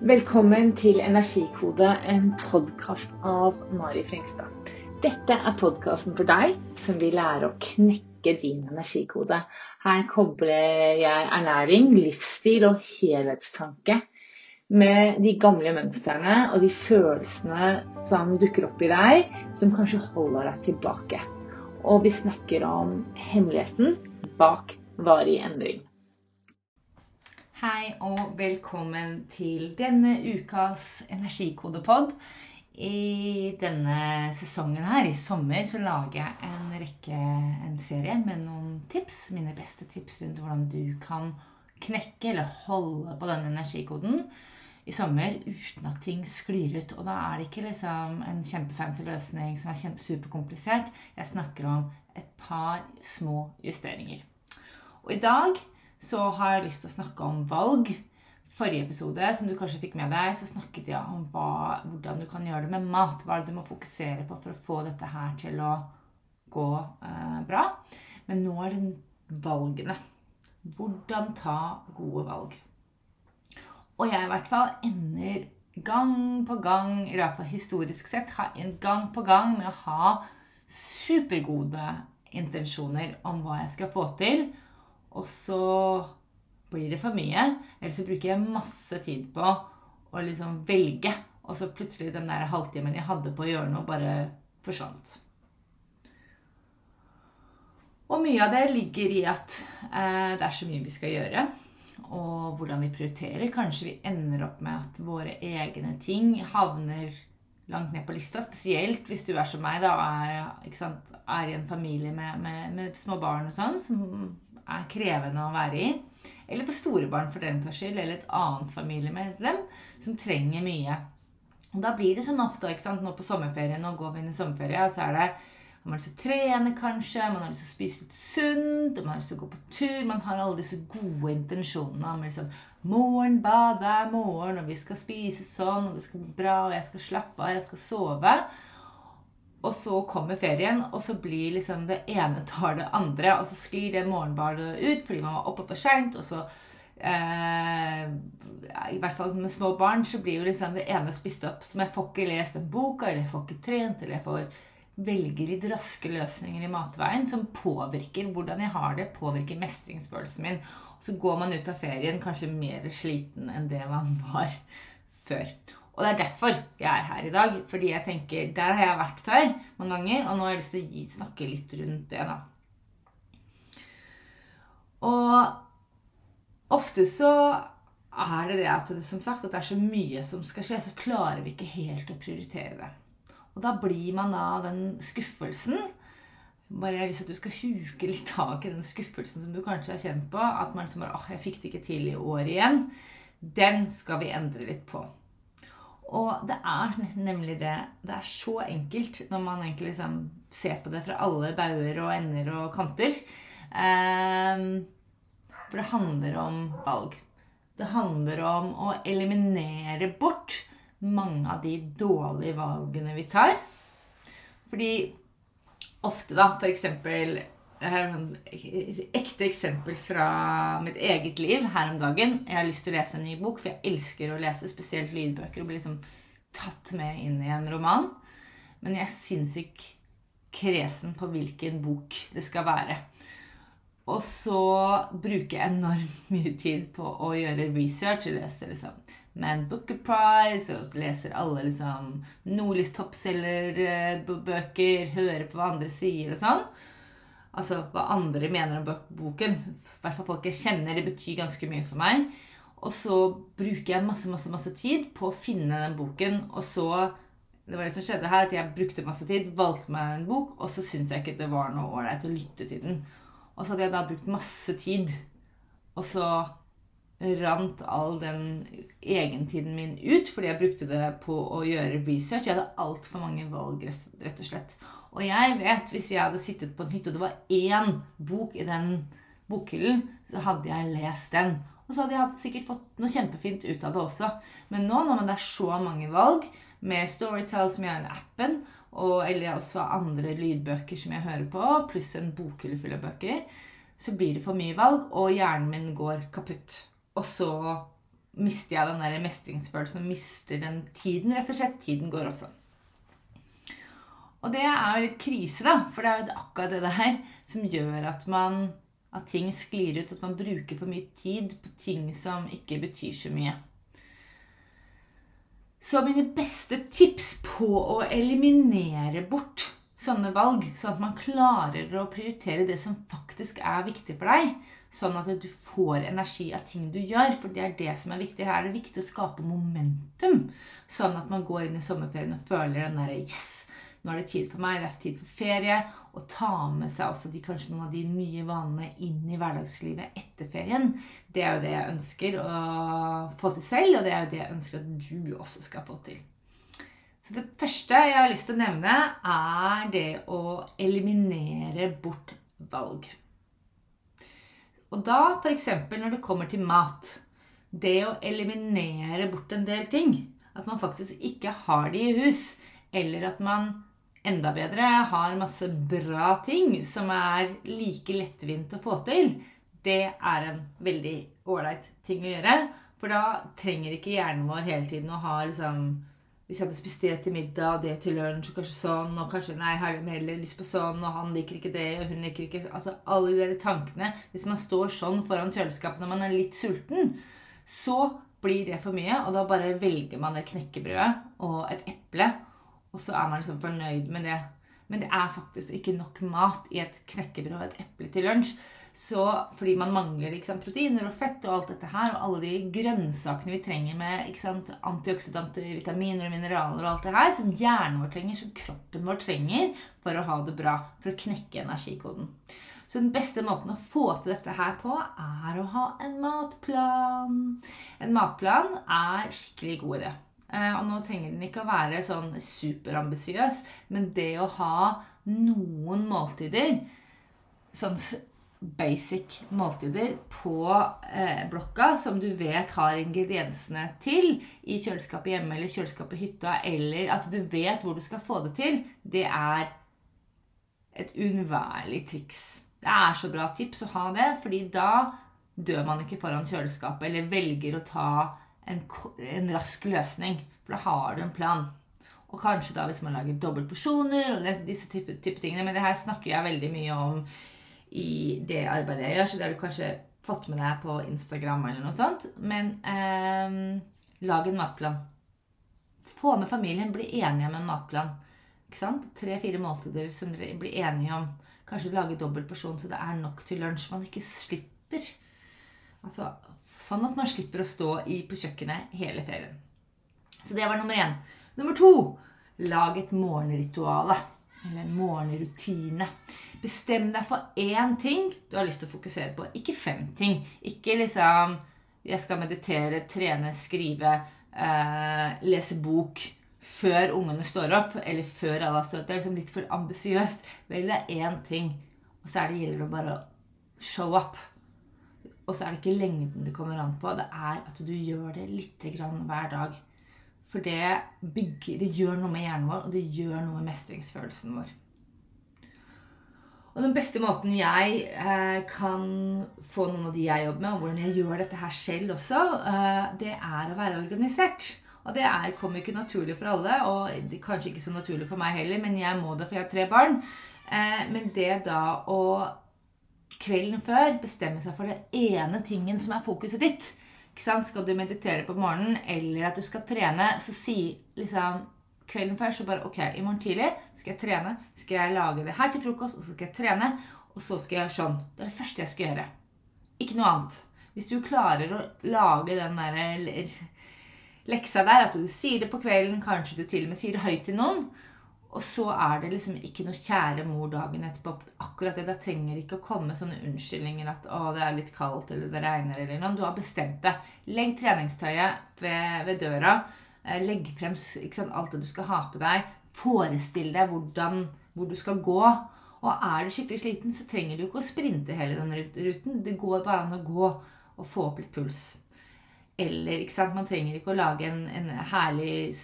Velkommen til Energikode, en podkast av Mari Frengstad. Dette er podkasten for deg som vil lære å knekke din energikode. Her kobler jeg ernæring, livsstil og helhetstanke med de gamle mønstrene og de følelsene som dukker opp i deg, som kanskje holder deg tilbake. Og vi snakker om hemmeligheten bak varig endring. Hei og velkommen til denne ukas energikodepod. I denne sesongen her, i sommer, så lager jeg en rekke, en serie med noen tips. Mine beste tips rundt hvordan du kan knekke eller holde på denne energikoden i sommer uten at ting sklir ut. Og da er det ikke liksom en kjempefancy løsning som er superkomplisert. Jeg snakker om et par små justeringer. Og i dag så har jeg lyst til å snakke om valg. Forrige episode, som du kanskje fikk med deg, så snakket jeg om hva, hvordan du kan gjøre det med mat. Hva er det du må fokusere på for å få dette her til å gå eh, bra. Men nå er det valgene. Hvordan ta gode valg. Og jeg i hvert fall ender gang på gang, i hvert fall historisk sett, gang på gang med å ha supergode intensjoner om hva jeg skal få til og så blir det for mye. Eller så bruker jeg masse tid på å liksom velge. Og så plutselig den der halvtimen jeg hadde på å gjøre noe, bare forsvant. Og mye av det ligger i at eh, det er så mye vi skal gjøre. Og hvordan vi prioriterer. Kanskje vi ender opp med at våre egne ting havner langt ned på lista. Spesielt hvis du er som meg, da, er, er i en familie med, med, med små barn og sånn, som er krevende å være i. Eller for store barn for den saks skyld, eller et annet familiemedlem som trenger mye. Og Da blir det sånn ofte ikke sant? nå på sommerferien, nå går vi inn i sommerferie, og så er det man har lyst til å trene, kanskje, man har lyst til å spise litt sunt, man har lyst til å gå på tur. Man har alle disse gode intensjonene om liksom, morgenbad hver morgen, og vi skal spise sånn, og det skal bli bra, og jeg skal slappe av, jeg skal sove. Og så kommer ferien, og så blir liksom det ene tar det andre. Og så sklir det morgenbadet ut fordi man var oppe for seint. Og så eh, I hvert fall med små barn så blir jo liksom det ene spist opp. Som jeg får ikke lest den boka, eller jeg får ikke trent, eller jeg får velger litt raske løsninger i matveien som påvirker hvordan jeg har det, påvirker mestringsfølelsen min. Så går man ut av ferien kanskje mer sliten enn det man var før. Og det er derfor jeg er her i dag. Fordi jeg tenker, Der har jeg vært før mange ganger, og nå har jeg lyst til å snakke litt rundt det. da. Og ofte så er det det at det, som sagt, at det er så mye som skal skje, så klarer vi ikke helt å prioritere det. Og da blir man da den skuffelsen bare jeg har lyst til at du skal huke litt tak i den skuffelsen som du kanskje har kjent på. At man liksom bare åh, jeg fikk det ikke til i år igjen. Den skal vi endre litt på. Og det er nemlig det. Det er så enkelt når man egentlig liksom ser på det fra alle bauger og ender og kanter. Um, for det handler om valg. Det handler om å eliminere bort mange av de dårlige valgene vi tar. Fordi ofte, da, eksempel ekte eksempel fra mitt eget liv her om dagen. Jeg har lyst til å lese en ny bok, for jeg elsker å lese spesielt lydbøker. Og bli liksom tatt med inn i en roman. Men jeg er sinnssykt kresen på hvilken bok det skal være. Og så bruker jeg enormt mye tid på å gjøre research. Jeg leser liksom Man Booker Prize og leser alle liksom Nordlys toppselgerbøker, hører på hva andre sier og sånn altså hva andre mener om boken. I hvert fall folk jeg kjenner. Det betyr ganske mye for meg. Og så bruker jeg masse masse, masse tid på å finne den boken. Og så Det var det som skjedde her, at jeg brukte masse tid, valgte meg en bok, og så syntes jeg ikke det var noe ålreit å lytte til den. Og så hadde jeg da brukt masse tid, og så rant all den egentiden min ut fordi jeg brukte det på å gjøre research. Jeg hadde altfor mange valg, rett og slett. Og jeg vet, hvis jeg hadde sittet på en hytte, og det var én bok i den bokhyllen, så hadde jeg lest den. Og så hadde jeg sikkert fått noe kjempefint ut av det også. Men nå når det er så mange valg, med Storytell som jeg har i appen, og, eller også andre lydbøker som jeg hører på, pluss en bokhylle full av bøker, så blir det for mye valg, og hjernen min går kaputt. Og så mister jeg den der mestringsfølelsen og mister den tiden, rett og slett. Tiden går også. Og det er jo litt krise, da, for det er jo akkurat det der som gjør at man at ting sklir ut, at man bruker for mye tid på ting som ikke betyr så mye. Så mine beste tips på å eliminere bort sånne valg, sånn at man klarer å prioritere det som faktisk er viktig for deg, sånn at du får energi av ting du gjør, for det er det som er viktig. Her er det viktig å skape momentum, sånn at man går inn i sommerferien og føler den derre Yes! Nå er det tid for meg, det er tid for ferie. Og ta med seg også de, kanskje noen av de nye vanene inn i hverdagslivet etter ferien. Det er jo det jeg ønsker å få til selv, og det er jo det jeg ønsker at du også skal få til. Så det første jeg har lyst til å nevne, er det å eliminere bort valg. Og da f.eks. når det kommer til mat Det å eliminere bort en del ting. At man faktisk ikke har de i hus. Eller at man enda bedre har masse bra ting som er like lettvint å få til. Det er en veldig ålreit ting å gjøre. For da trenger ikke hjernen vår hele tiden å ha liksom hvis jeg hadde spist det til middag, det til lunsj, og kanskje sånn, og kanskje nei, jeg har mer lyst på sånn, og han liker ikke det, og hun liker ikke Altså alle de der tankene Hvis man står sånn foran kjøleskapet når man er litt sulten, så blir det for mye, og da bare velger man det knekkebrødet og et eple, og så er man liksom fornøyd med det. Men det er faktisk ikke nok mat i et knekkebrød og et eple til lunsj. Så fordi man mangler sant, proteiner og fett og alt dette her, og alle de grønnsakene vi trenger med sant, antioksidanter, vitaminer og mineraler og alt det her, som hjernen vår trenger, som kroppen vår trenger for å ha det bra, for å knekke energikoden. Så den beste måten å få til dette her på, er å ha en matplan. En matplan er skikkelig god idé. Eh, og nå trenger den ikke å være sånn superambisiøs, men det å ha noen måltider sånn basic måltider på eh, blokka som du vet har ingrediensene til i kjøleskapet hjemme eller kjøleskapet i hytta, eller at du vet hvor du skal få det til, det er et uunnværlig triks. Det er så bra tips å ha det, fordi da dør man ikke foran kjøleskapet eller velger å ta en, en rask løsning. For da har du en plan. Og kanskje da hvis man lager dobbeltporsjoner og disse type, type tingene. Men det her snakker jeg veldig mye om i det arbeidet jeg gjør, så det har du kanskje fått med deg på Instagram eller noe sånt. Men eh, lag en matplan. Få med familien, bli enige om en matplan. Ikke sant? Tre-fire måltider som dere blir enige om. Kanskje lage dobbeltporsjon så det er nok til lunsj. Man ikke slipper. Altså, sånn at man slipper å stå i, på kjøkkenet hele ferien. Så det var nummer én. Nummer to lag et morgenrituale. Eller en morgenrutine. Bestem deg for én ting du har lyst til å fokusere på. Ikke fem ting. Ikke liksom Jeg skal meditere, trene, skrive, eh, lese bok før ungene står opp, eller før alle stått opp. Det er liksom litt for ambisiøst. Velg deg én ting, og så er det gjelder det bare å show up. Og så er det ikke lengden det kommer an på. Det er at du gjør det lite grann hver dag. For det, bygger, det gjør noe med hjernen vår, og det gjør noe med mestringsfølelsen vår. Og den beste måten jeg eh, kan få noen av de jeg jobber med, og hvordan jeg gjør dette her selv også, eh, det er å være organisert. Og det er, kommer ikke naturlig for alle, og kanskje ikke så naturlig for meg heller, men jeg må det, for jeg har tre barn. Eh, men det da å kvelden før bestemme seg for den ene tingen som er fokuset ditt. Skal du meditere på morgenen, eller at du skal trene, så si liksom kvelden før så bare Ok, i morgen tidlig skal jeg trene. Skal jeg lage det her til frokost, og så skal jeg trene. Og så skal jeg gjøre sånn. Det er det første jeg skal gjøre. Ikke noe annet. Hvis du klarer å lage den der leksa der, at du sier det på kvelden, kanskje du til og med sier det høyt til noen, og så er det liksom ikke noe kjære mor dagen etterpå. Akkurat det, Da trenger det ikke å komme sånne unnskyldninger at 'å, det er litt kaldt', eller 'det regner', eller noe. Du har bestemt det. Legg treningstøyet ved, ved døra. Eh, legg frem sant, alt det du skal ha på deg. Forestill deg hvordan, hvor du skal gå. Og er du skikkelig sliten, så trenger du ikke å sprinte hele den ruten. Det går bare an å gå og få opp litt puls. Eller ikke sant? Man trenger ikke å lage en, en herlig,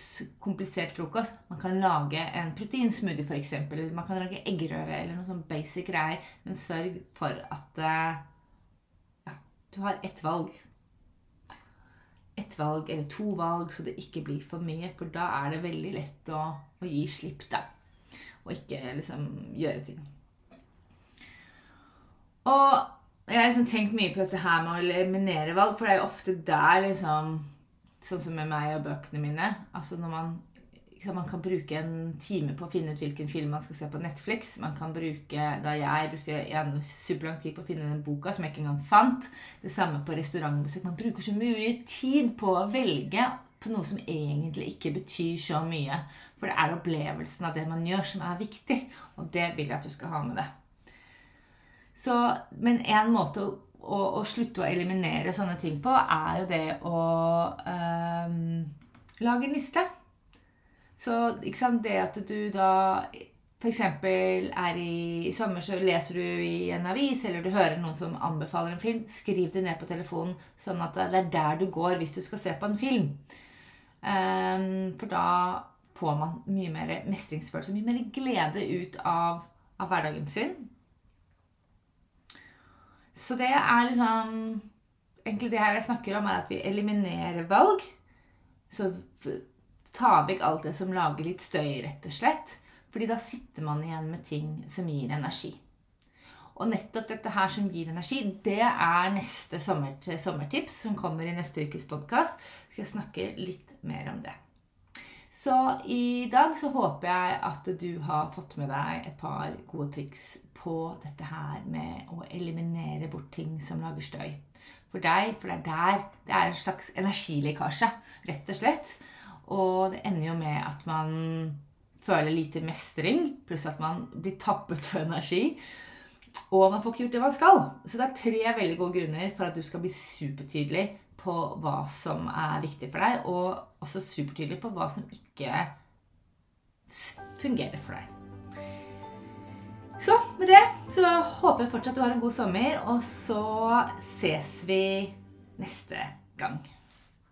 komplisert frokost. Man kan lage en proteinsmoothie, f.eks. Man kan lage eggerøre eller noe sånn basic greier. Men sørg for at eh, ja, du har ett valg. ett valg eller to valg, så det ikke blir for mye. For da er det veldig lett å, å gi slipp, da. Og ikke liksom gjøre ting. Og jeg har liksom tenkt mye på dette her med å eliminere valg, for det er jo ofte der liksom Sånn som med meg og bøkene mine. Altså når man man kan bruke en time på å finne ut hvilken film man skal se på Netflix. Man kan bruke, Da jeg brukte en superlang tid på å finne den boka som jeg ikke engang fant. Det samme på restaurantbesøk. Man bruker så mye tid på å velge på noe som egentlig ikke betyr så mye. For det er opplevelsen av det man gjør, som er viktig. Og det vil jeg at du skal ha med deg. Så, men en måte å, å, å, slutte å eliminere sånne ting på, er jo det å um, lage en liste. Så sant, det at du da f.eks. er i, i sommer, så leser du i en avis, eller du hører noen som anbefaler en film, skriv det ned på telefonen, sånn at det er der du går hvis du skal se på en film. Um, for da får man mye mer mestringsfølelse, mye mer glede ut av, av hverdagen sin. Så det er liksom Egentlig det her jeg snakker om, er at vi eliminerer valg. Så ta vekk alt det som lager litt støy, rett og slett. Fordi da sitter man igjen med ting som gir energi. Og nettopp dette her som gir energi, det er neste sommer, sommertips som kommer i neste ukes podkast. Skal jeg snakke litt mer om det. Så i dag så håper jeg at du har fått med deg et par gode triks på dette her med å eliminere bort ting som lager støy. For deg, for det er der det er en slags energilekkasje, rett og slett. Og det ender jo med at man føler lite mestring, pluss at man blir tappet for energi. Og man får ikke gjort det man skal. Så det er tre veldig gode grunner for at du skal bli supertydelig på hva som er viktig for deg, og også supertydelig på hva som ikke fungerer for deg. Så med det så håper jeg fortsatt du har en god sommer, og så ses vi neste gang.